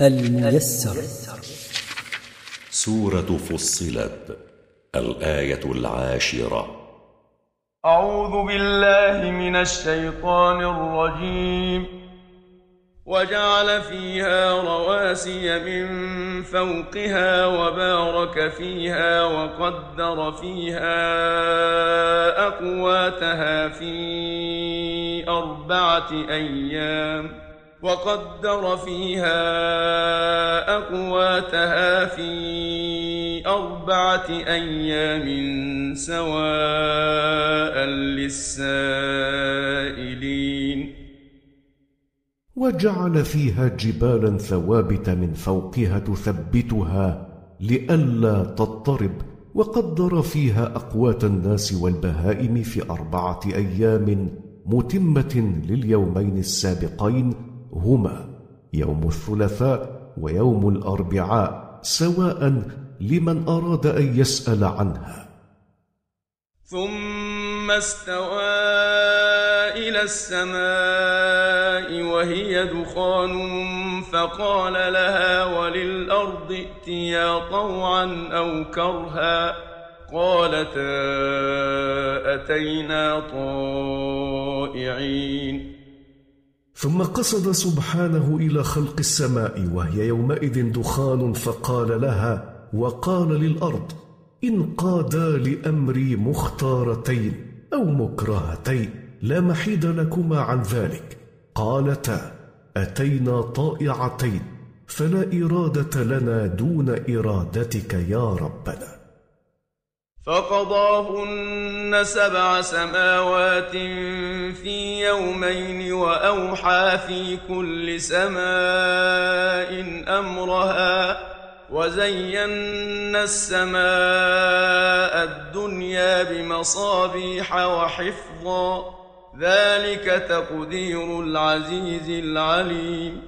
الميسر. سورة فصلت الآية العاشرة. أعوذ بالله من الشيطان الرجيم. وجعل فيها رواسي من فوقها وبارك فيها وقدر فيها أقواتها في أربعة أيام. وقدر فيها أقواتها في أربعة أيام سواء للسائلين. وجعل فيها جبالا ثوابت من فوقها تثبتها لئلا تضطرب وقدر فيها أقوات الناس والبهائم في أربعة أيام متمة لليومين السابقين هما يوم الثلاثاء ويوم الأربعاء سواء لمن أراد أن يسأل عنها. ثم استوى إلى السماء وهي دخان فقال لها وللأرض ائتيا طوعا أو كرها. قالتا أتينا طائعين. ثم قصد سبحانه إلى خلق السماء وهي يومئذ دخان فقال لها وقال للأرض إن قادا لأمري مختارتين أو مكرهتين لا محيد لكما عن ذلك. قالتا أتينا طائعتين فلا إرادة لنا دون إرادتك يا ربنا. فقضاهن سبع سماوات في يومين وأوحى في كل سماء أمرها وزينا السماء الدنيا بمصابيح وحفظا ذلك تقدير العزيز العليم.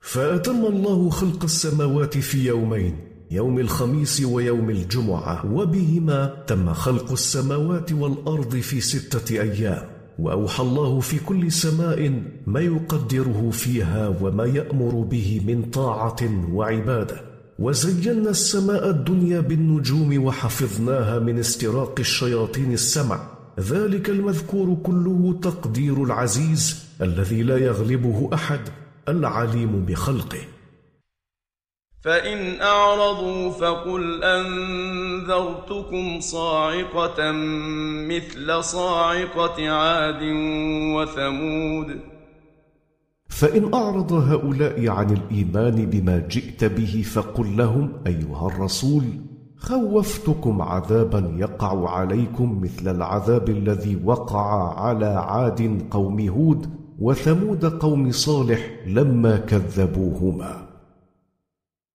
فأتم الله خلق السماوات في يومين يوم الخميس ويوم الجمعة وبهما تم خلق السماوات والأرض في ستة أيام. وأوحى الله في كل سماء ما يقدره فيها وما يأمر به من طاعة وعبادة. وزينا السماء الدنيا بالنجوم وحفظناها من استراق الشياطين السمع. ذلك المذكور كله تقدير العزيز الذي لا يغلبه أحد العليم بخلقه. فإن أعرضوا فقل أنذرتكم صاعقة مثل صاعقة عاد وثمود. فإن أعرض هؤلاء عن الإيمان بما جئت به فقل لهم أيها الرسول خوفتكم عذابا يقع عليكم مثل العذاب الذي وقع على عاد قوم هود وثمود قوم صالح لما كذبوهما.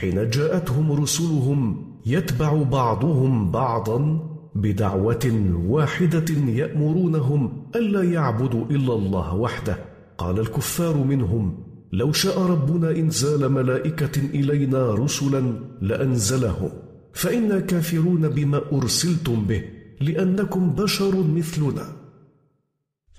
حين جاءتهم رسلهم يتبع بعضهم بعضا بدعوة واحدة يأمرونهم ألا يعبدوا إلا الله وحده. قال الكفار منهم لو شاء ربنا إنزال ملائكة إلينا رسلا لانزلهم فإنا كافرون بما أرسلتم به لأنكم بشر مثلنا.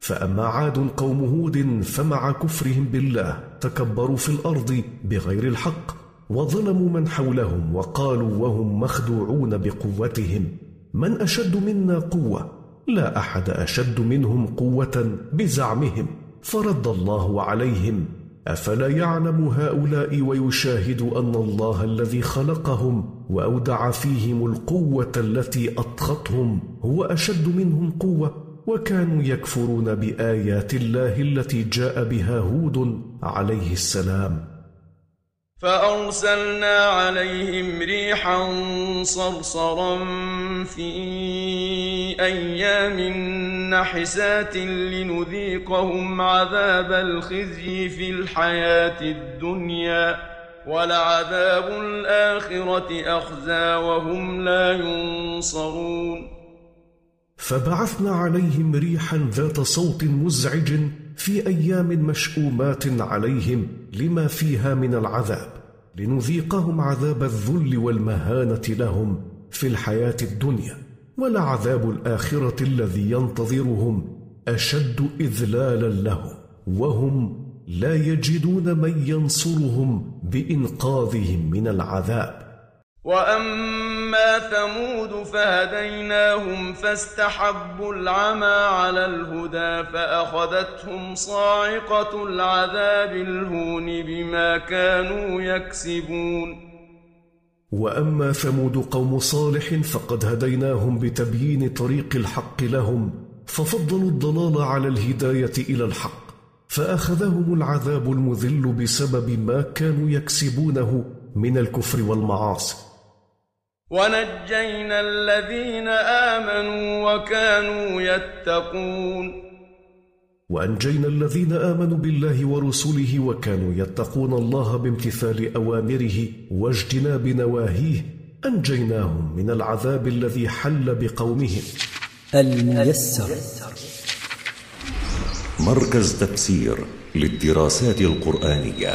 فأما عاد قوم هود فمع كفرهم بالله تكبروا في الأرض بغير الحق وظلموا من حولهم وقالوا وهم مخدوعون بقوتهم. من أشد منا قوة؟ لا أحد أشد منهم قوة بزعمهم. فرد الله عليهم. أفلا يعلم هؤلاء ويشاهد أن الله الذي خلقهم وأودع فيهم القوة التي اطغتهم هو أشد منهم قوة؟ وكانوا يكفرون بآيات الله التي جاء بها هود عليه السلام. فأرسلنا عليهم ريحا صرصرا في أيام نحسات لنذيقهم عذاب الخزي في الحياة الدنيا ولعذاب الآخرة أخزى وهم لا ينصرون. فبعثنا عليهم ريحا ذات صوت مزعج في أيام مشؤومات عليهم لما فيها من العذاب لنذيقهم عذاب الذل والمهانة لهم في الحياة الدنيا ولعذاب الآخرة الذي ينتظرهم أشد إذلالا لهم وهم لا يجدون من ينصرهم بإنقاذهم من العذاب. واما ثمود فهديناهم فاستحبوا العمى على الهدى فاخذتهم صاعقه العذاب الهون بما كانوا يكسبون واما ثمود قوم صالح فقد هديناهم بتبيين طريق الحق لهم ففضلوا الضلال على الهدايه إلى الحق فاخذهم العذاب المذل بسبب ما كانوا يكسبونه من الكفر والمعاصي ونجينا الذين آمنوا وكانوا يتقون. وأنجينا الذين آمنوا بالله ورسله وكانوا يتقون الله بامتثال أوامره واجتناب نواهيه أنجيناهم من العذاب الذي حل بقومهم. الميسر. مركز تفسير للدراسات القرآنية.